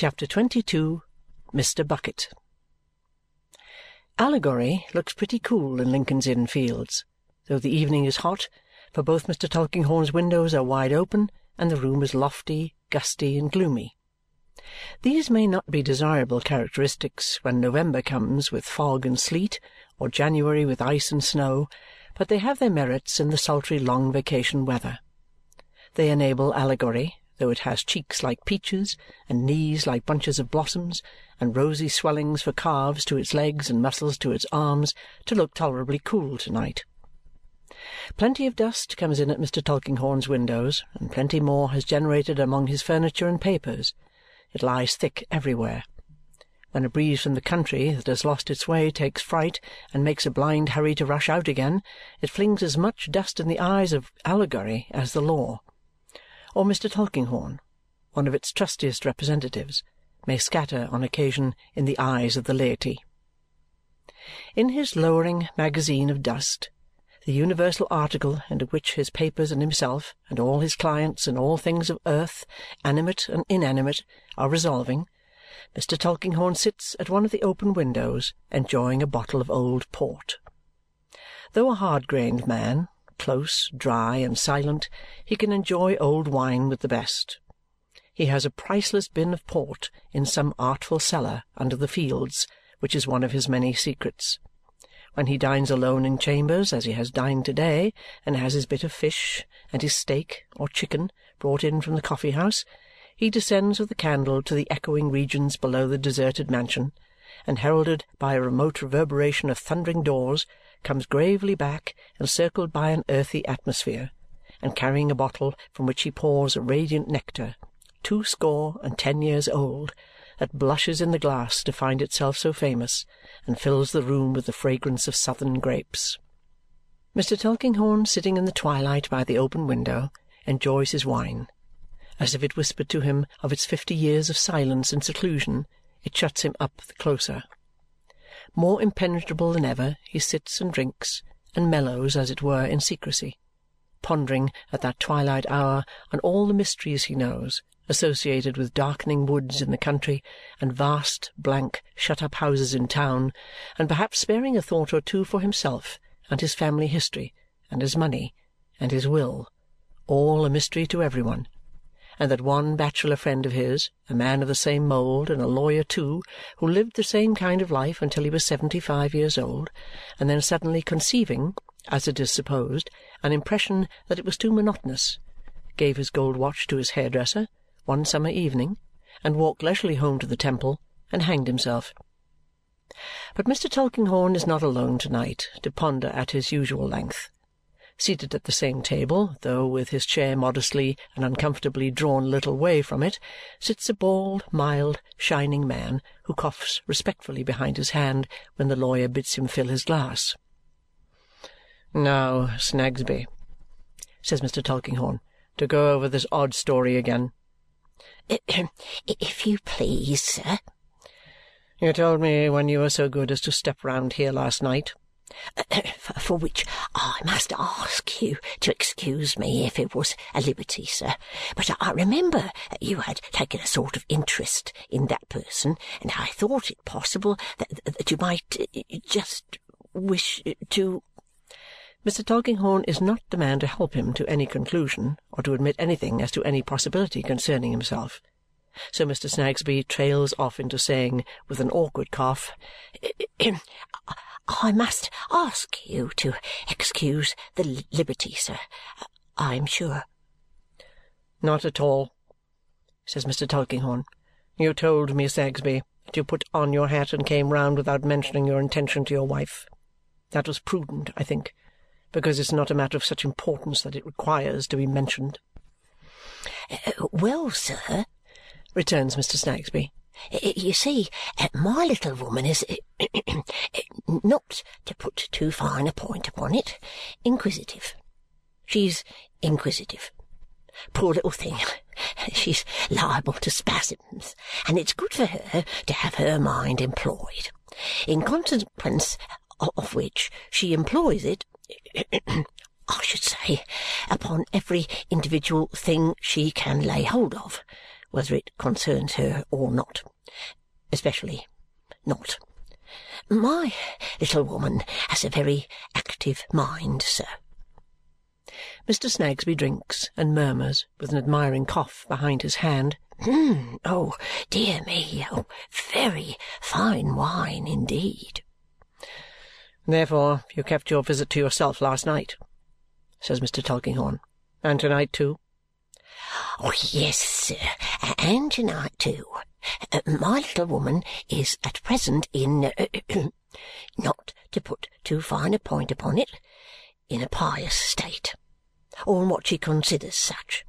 Chapter 22 Mr. Bucket Allegory looks pretty cool in Lincoln's Inn Fields, though the evening is hot, for both Mr. Tulkinghorn's windows are wide open and the room is lofty, gusty, and gloomy. These may not be desirable characteristics when November comes with fog and sleet, or January with ice and snow, but they have their merits in the sultry long vacation weather. They enable Allegory, though it has cheeks like peaches, and knees like bunches of blossoms, and rosy swellings for calves to its legs and muscles to its arms, to look tolerably cool to-night. Plenty of dust comes in at Mr. Tulkinghorn's windows, and plenty more has generated among his furniture and papers. It lies thick everywhere. When a breeze from the country that has lost its way takes fright and makes a blind hurry to rush out again, it flings as much dust in the eyes of Allegory as the law. Or Mr. Tulkinghorn, one of its trustiest representatives, may scatter on occasion in the eyes of the laity. In his lowering magazine of dust, the universal article into which his papers and himself and all his clients and all things of earth, animate and inanimate, are resolving, Mr. Tulkinghorn sits at one of the open windows enjoying a bottle of old port. Though a hard-grained man, close, dry, and silent, he can enjoy old wine with the best. He has a priceless bin of port in some artful cellar under the fields, which is one of his many secrets. When he dines alone in chambers, as he has dined to-day, and has his bit of fish and his steak or chicken brought in from the coffee-house, he descends with the candle to the echoing regions below the deserted mansion, and heralded by a remote reverberation of thundering doors, comes gravely back, encircled by an earthy atmosphere, and carrying a bottle from which he pours a radiant nectar, two score and ten years old, that blushes in the glass to find itself so famous and fills the room with the fragrance of southern grapes. Mr. Tulkinghorn, sitting in the twilight by the open window, enjoys his wine. As if it whispered to him of its fifty years of silence and seclusion, it shuts him up the closer. More impenetrable than ever, he sits and drinks, and mellows, as it were, in secrecy, pondering at that twilight hour on all the mysteries he knows, associated with darkening woods in the country and vast, blank, shut-up houses in town, and perhaps sparing a thought or two for himself and his family history, and his money, and his will, all a mystery to every one, and that one bachelor friend of his, a man of the same mould and a lawyer too, who lived the same kind of life until he was seventy-five years old, and then suddenly conceiving, as it is supposed, an impression that it was too monotonous, gave his gold watch to his hairdresser one summer evening and walked leisurely home to the Temple and hanged himself. But Mr. Tulkinghorn is not alone to-night to ponder at his usual length. Seated at the same table, though with his chair modestly and uncomfortably drawn a little way from it, sits a bald, mild, shining man who coughs respectfully behind his hand when the lawyer bids him fill his glass. "Now, Snagsby," says Mr. Tulkinghorn, "to go over this odd story again. If you please, sir. You told me when you were so good as to step round here last night. For which I must ask you to excuse me if it was a liberty, sir. But I remember that you had taken a sort of interest in that person, and I thought it possible that, that you might uh, just wish to Mr. Tulkinghorn is not the man to help him to any conclusion or to admit anything as to any possibility concerning himself. So Mr. Snagsby trails off into saying, with an awkward cough, I must ask you to excuse the liberty, sir, I am sure. Not at all, says Mr. Tulkinghorn. You told me, Snagsby, that you put on your hat and came round without mentioning your intention to your wife. That was prudent, I think because it's not a matter of such importance that it requires to be mentioned. Uh, well, sir, returns Mr. Snagsby, you see, uh, my little woman is, uh, not to put too fine a point upon it, inquisitive. She's inquisitive. Poor little thing. She's liable to spasms, and it's good for her to have her mind employed. In consequence of which she employs it I should say, upon every individual thing she can lay hold of, whether it concerns her or not. Especially not. My little woman has a very active mind, sir. Mr. Snagsby drinks and murmurs with an admiring cough behind his hand, "Hum! Oh, dear me! Oh, very fine wine indeed!" "Therefore you kept your visit to yourself last night," says Mr. Tulkinghorn, "and to-night too?" Oh, "Yes, sir, and to-night too. Uh, my little woman is at present in uh, not to put too fine a point upon it in a pious state or in what she considers such,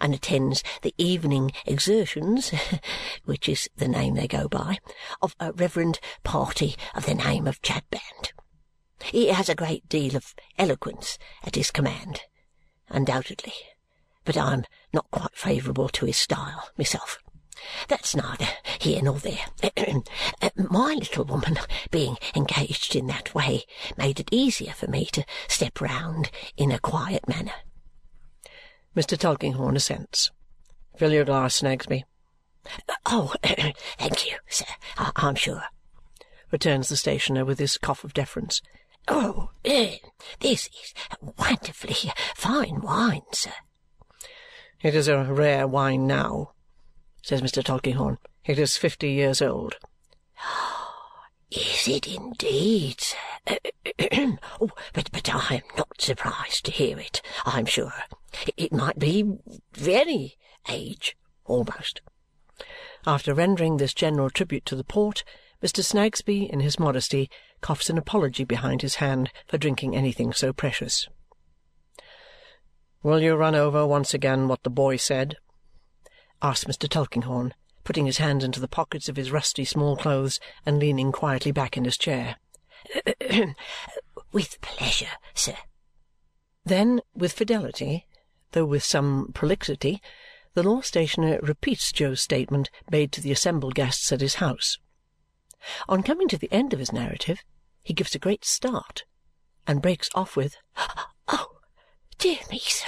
and attends the evening exertions which is the name they go by of a reverend party of the name of Chadband. He has a great deal of eloquence at his command, undoubtedly, but I'm not quite favourable to his style myself. That's neither here nor there. My little woman, being engaged in that way, made it easier for me to step round in a quiet manner. Mr. Tulkinghorn assents. Fill your glass, Snagsby. Oh, thank you, sir, I- I'm sure, returns the stationer with his cough of deference. Oh, this is wonderfully fine wine, sir. It is a rare wine now, says Mr. Tulkinghorn. It is fifty years old. Is it indeed, sir? oh, but, but I am not surprised to hear it, I am sure. It might be very age, almost. After rendering this general tribute to the port, Mr. Snagsby, in his modesty, coughs an apology behind his hand for drinking anything so precious. "Will you run over once again what the boy said?" asked Mr. Tulkinghorn, putting his hands into the pockets of his rusty small clothes and leaning quietly back in his chair. With pleasure, sir. Then, with fidelity, though with some prolixity, the law stationer repeats Jo's statement made to the assembled guests at his house. On coming to the end of his narrative, he gives a great start and breaks off with, "Oh, dear me, sir!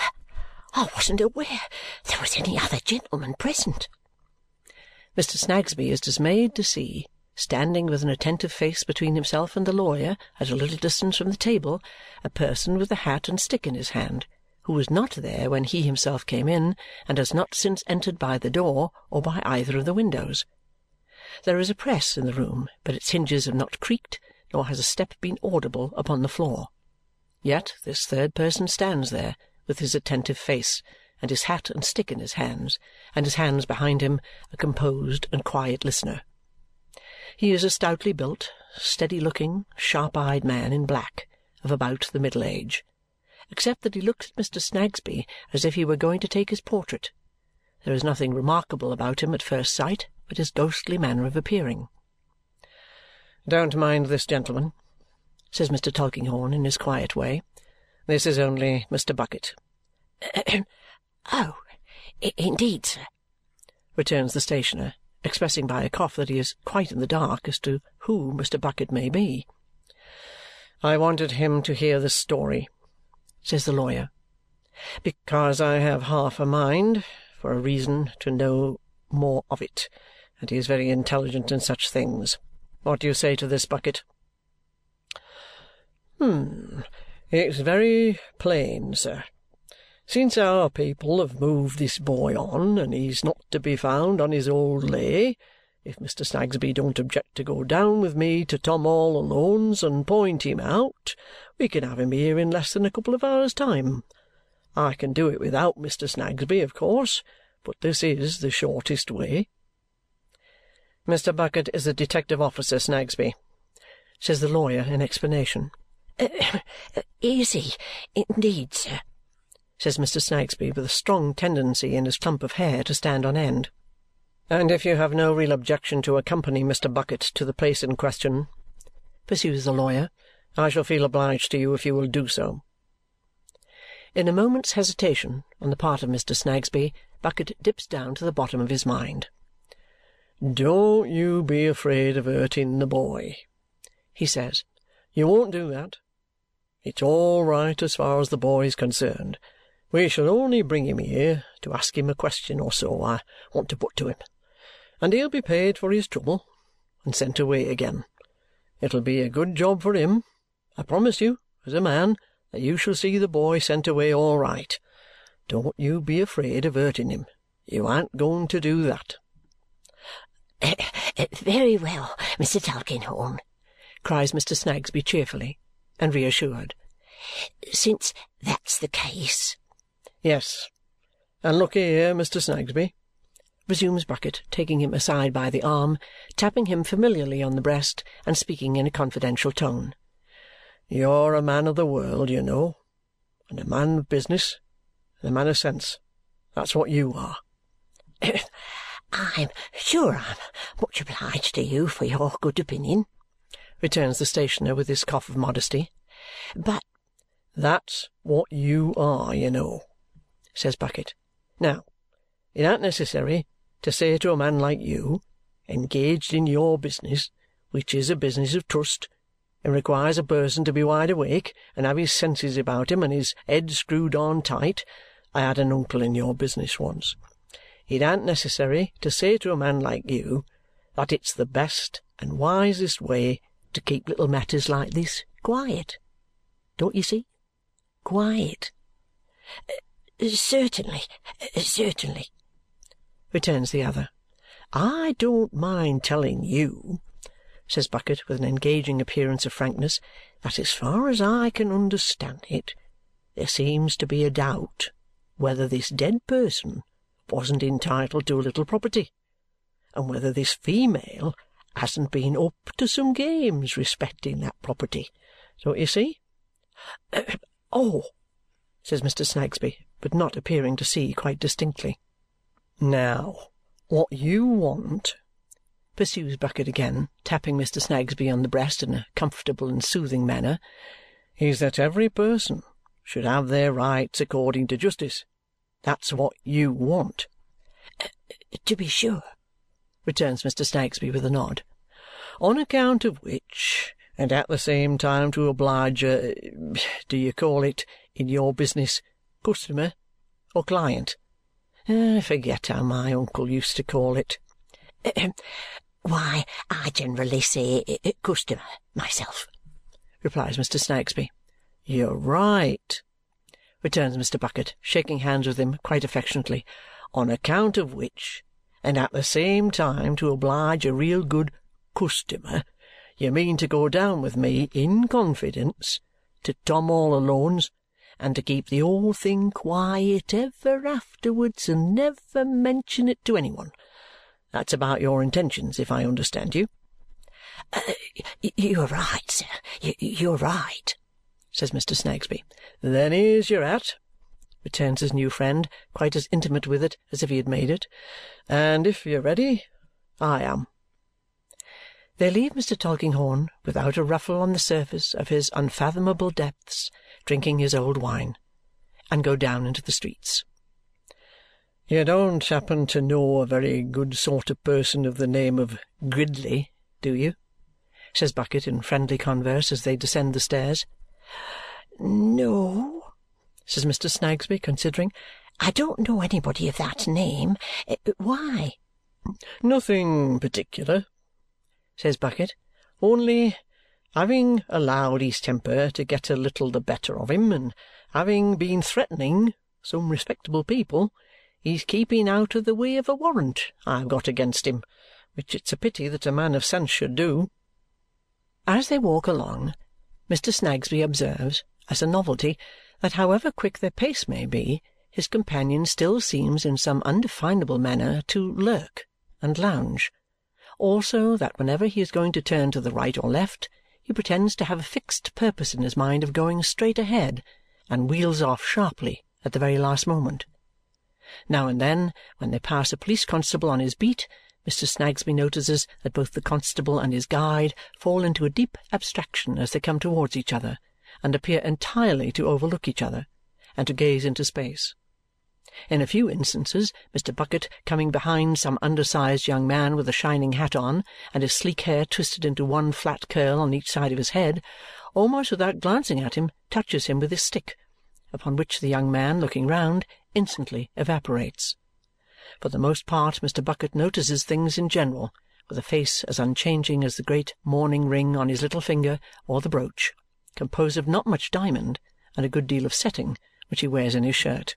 I wasn't aware there was any other gentleman present." Mr. Snagsby is dismayed to see, standing with an attentive face between himself and the lawyer at a little distance from the table, a person with a hat and stick in his hand, who was not there when he himself came in and has not since entered by the door or by either of the windows. There is a press in the room, but its hinges have not creaked, nor has a step been audible upon the floor. Yet this third person stands there, with his attentive face, and his hat and stick in his hands, and his hands behind him, a composed and quiet listener. He is a stoutly built, steady-looking, sharp-eyed man in black, of about the middle age, except that he looks at Mr. Snagsby as if he were going to take his portrait. There is nothing remarkable about him at first sight but his ghostly manner of appearing. "Don't mind this gentleman," says Mr. Tulkinghorn in his quiet way. "This is only Mr. Bucket. "Oh, indeed, sir," returns the stationer, expressing by a cough that he is quite in the dark as to who Mr. Bucket may be. "I wanted him to hear the story," says the lawyer, "because I have half a mind, for a reason, to know more of it, and he is very intelligent in such things. What do you say to this, Bucket?" "Hum! It's very plain, sir. Since our people have moved this boy on, and he's not to be found on his old lay, if Mr. Snagsby don't object to go down with me to Tom all Alone's and point him out, we can have him here in less than a couple of hours' time. I can do it without Mr. Snagsby, of course, but this is the shortest way." "Mr. Bucket is a detective officer, Snagsby," says the lawyer in explanation. "Is he, indeed, sir?" says Mr. Snagsby with a strong tendency in his clump of hair to stand on end. "And if you have no real objection to accompany Mr. Bucket to the place in question," pursues the lawyer, "I shall feel obliged to you if you will do so." In a moment's hesitation on the part of Mr. Snagsby, Bucket dips down to the bottom of his mind. "Don't you be afraid of hurting the boy," he says. "You won't do that. It's all right as far as the boy is concerned We shall only bring him here to ask him a question or so I want to put to him, and he'll be paid for his trouble and sent away again. It'll be a good job for him. I promise you, as a man, that you shall see the boy sent away all right. Don't you be afraid of hurting him. You ain't going to do that." Eh, eh, "Very well, Mr. Tulkinghorn," cries Mr. Snagsby cheerfully and reassured. "Since that's the case Yes. And look here, Mr. Snagsby," resumes Bucket, taking him aside by the arm, tapping him familiarly on the breast, and speaking in a confidential tone. "You're a man of the world, you know, and a man of business, and a man of sense. That's what you are." "I'm sure I'm much obliged to you for your good opinion," returns the stationer with his cough of modesty. "But "That's what you are, you know says Bucket. "Now, it ain't necessary to say to a man like you, engaged in your business, which is a business of trust and requires a person to be wide awake and have his senses about him and his head screwed on tight I had an uncle in your business once it ain't necessary to say to a man like you that it's the best and wisest way to keep little matters like this quiet. Don't you see? Quiet. Uh, "Certainly, uh, certainly," returns the other. "I don't mind telling you," says Bucket with an engaging appearance of frankness, "that as far as I can understand it, there seems to be a doubt whether this dead person wasn't entitled to a little property, and whether this female hasn't been up to some games respecting that property. Don't you see?" "Oh!" says Mr. Snagsby but not appearing to see quite distinctly. "Now, what you want," pursues Bucket again, tapping Mr. Snagsby on the breast in a comfortable and soothing manner, "is that every person should have their rights according to justice. That's what you want." "To be sure," returns Mr. Snagsby with a nod. "On account of which, and at the same time to oblige a do you call it, in your business, customer or client? I forget how my uncle used to call it." "Why, I generally say uh, customer myself," replies Mr. Snagsby. "You're right," returns Mr. Bucket, shaking hands with him quite affectionately. "On account of which, and at the same time to oblige a real good customer, you mean to go down with me in confidence to Tom all Alone's and to keep the whole thing quiet ever afterwards and never mention it to any one. That's about your intentions, if I understand you." Uh, "You are right, sir. You are right," says Mr. Snagsby. "Then here's your hat," returns his new friend, quite as intimate with it as if he had made it. "And if you're ready, I am." They leave Mr. Tulkinghorn without a ruffle on the surface of his unfathomable depths drinking his old wine, and go down into the streets. "You don't happen to know a very good sort of person of the name of Gridley, do you?" says Bucket in friendly converse as they descend the stairs. "No," says Mr. Snagsby, considering. "I don't know anybody of that name. Eh, why?" "Nothing particular," says Bucket. "Only having allowed his temper to get a little the better of him, and having been threatening some respectable people, he's keeping out of the way of a warrant I've got against him, which it's a pity that a man of sense should do." As they walk along, Mr. Snagsby observes, as a novelty, that however quick their pace may be, his companion still seems in some undefinable manner to lurk and lounge. Also that whenever he is going to turn to the right or left, he pretends to have a fixed purpose in his mind of going straight ahead and wheels off sharply at the very last moment. Now and then, when they pass a police constable on his beat, Mr. Snagsby notices that both the constable and his guide fall into a deep abstraction as they come towards each other and appear entirely to overlook each other and to gaze into space. In a few instances, Mr. Bucket coming behind some undersized young man with a shining hat on and his sleek hair twisted into one flat curl on each side of his head, almost without glancing at him touches him with his stick, upon which the young man, looking round, instantly evaporates. For the most part, Mr. Bucket notices things in general, with a face as unchanging as the great mourning ring on his little finger or the brooch composed of not much diamond and a good deal of setting, which he wears in his shirt.